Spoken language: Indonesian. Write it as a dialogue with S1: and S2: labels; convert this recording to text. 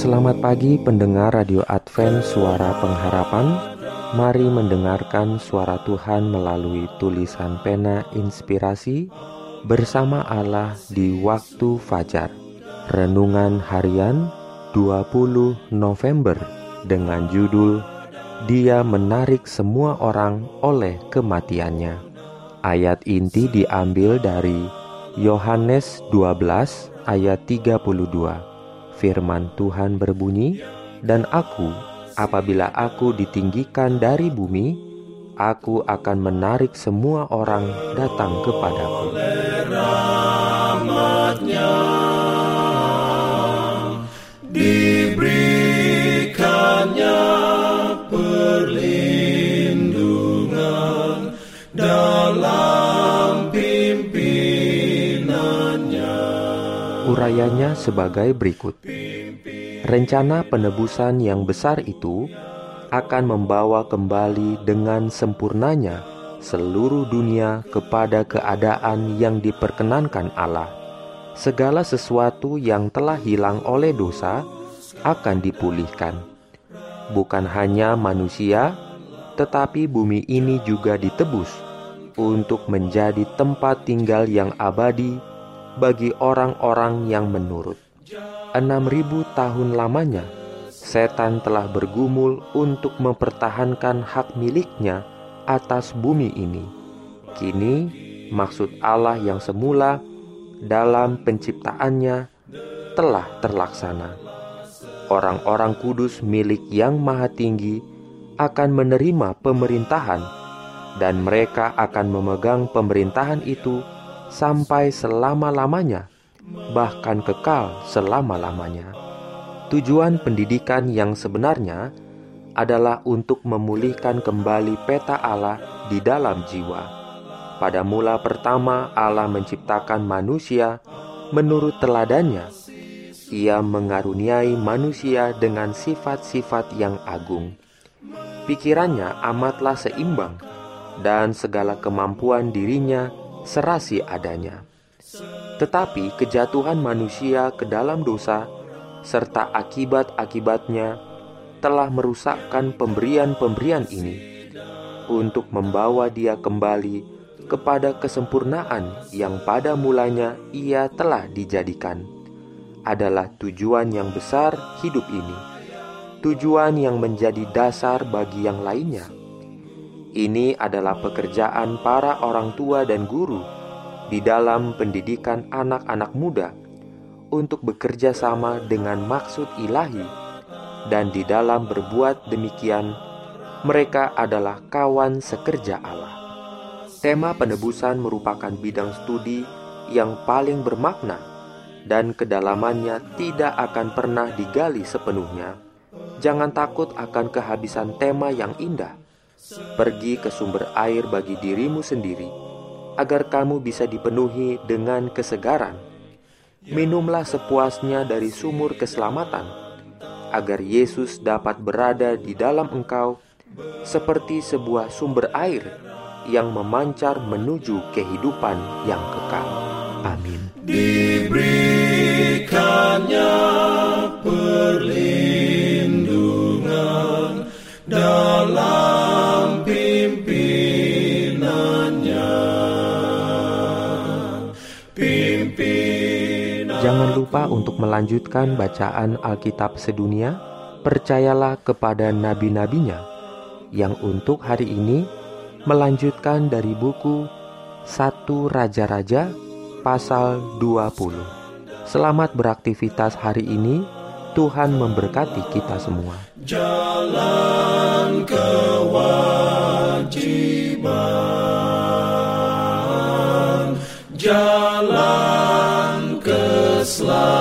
S1: Selamat pagi pendengar Radio Advent Suara Pengharapan. Mari mendengarkan suara Tuhan melalui tulisan pena inspirasi Bersama Allah di waktu fajar. Renungan harian 20 November Dengan judul Dia menarik semua orang oleh kematiannya. Ayat inti diambil dari Yohanes 12 ayat 32 firman Tuhan berbunyi, "Dan aku, apabila aku ditinggikan dari bumi, aku akan menarik semua orang datang kepadaku." Urayanya sebagai berikut. Rencana penebusan yang besar itu akan membawa kembali dengan sempurnanya seluruh dunia kepada keadaan yang diperkenankan Allah. Segala sesuatu yang telah hilang oleh dosa akan dipulihkan. Bukan hanya manusia, tetapi bumi ini juga ditebus untuk menjadi tempat tinggal yang abadi bagi orang-orang yang menurut enam ribu tahun lamanya, setan telah bergumul untuk mempertahankan hak miliknya atas bumi ini. Kini, maksud Allah yang semula dalam penciptaannya telah terlaksana. Orang-orang kudus milik Yang Maha Tinggi akan menerima pemerintahan, dan mereka akan memegang pemerintahan itu sampai selama-lamanya bahkan kekal selama-lamanya. Tujuan pendidikan yang sebenarnya adalah untuk memulihkan kembali peta Allah di dalam jiwa. Pada mula pertama Allah menciptakan manusia menurut teladannya. Ia mengaruniai manusia dengan sifat-sifat yang agung. Pikirannya amatlah seimbang dan segala kemampuan dirinya serasi adanya. Tetapi kejatuhan manusia ke dalam dosa serta akibat-akibatnya telah merusakkan pemberian-pemberian ini untuk membawa dia kembali kepada kesempurnaan yang pada mulanya ia telah dijadikan adalah tujuan yang besar hidup ini tujuan yang menjadi dasar bagi yang lainnya ini adalah pekerjaan para orang tua dan guru di dalam pendidikan anak-anak muda untuk bekerja sama dengan maksud ilahi, dan di dalam berbuat demikian, mereka adalah kawan sekerja Allah. Tema penebusan merupakan bidang studi yang paling bermakna, dan kedalamannya tidak akan pernah digali sepenuhnya. Jangan takut akan kehabisan tema yang indah. Pergi ke sumber air bagi dirimu sendiri agar kamu bisa dipenuhi dengan kesegaran. Minumlah sepuasnya dari sumur keselamatan, agar Yesus dapat berada di dalam engkau seperti sebuah sumber air yang memancar menuju kehidupan yang kekal. Amin.
S2: Diberikannya
S1: Jangan lupa untuk melanjutkan bacaan Alkitab sedunia. Percayalah kepada nabi-nabinya yang untuk hari ini melanjutkan dari buku Satu Raja-raja pasal 20. Selamat beraktivitas hari ini. Tuhan memberkati kita semua.
S2: Jalan kewajiban Slav.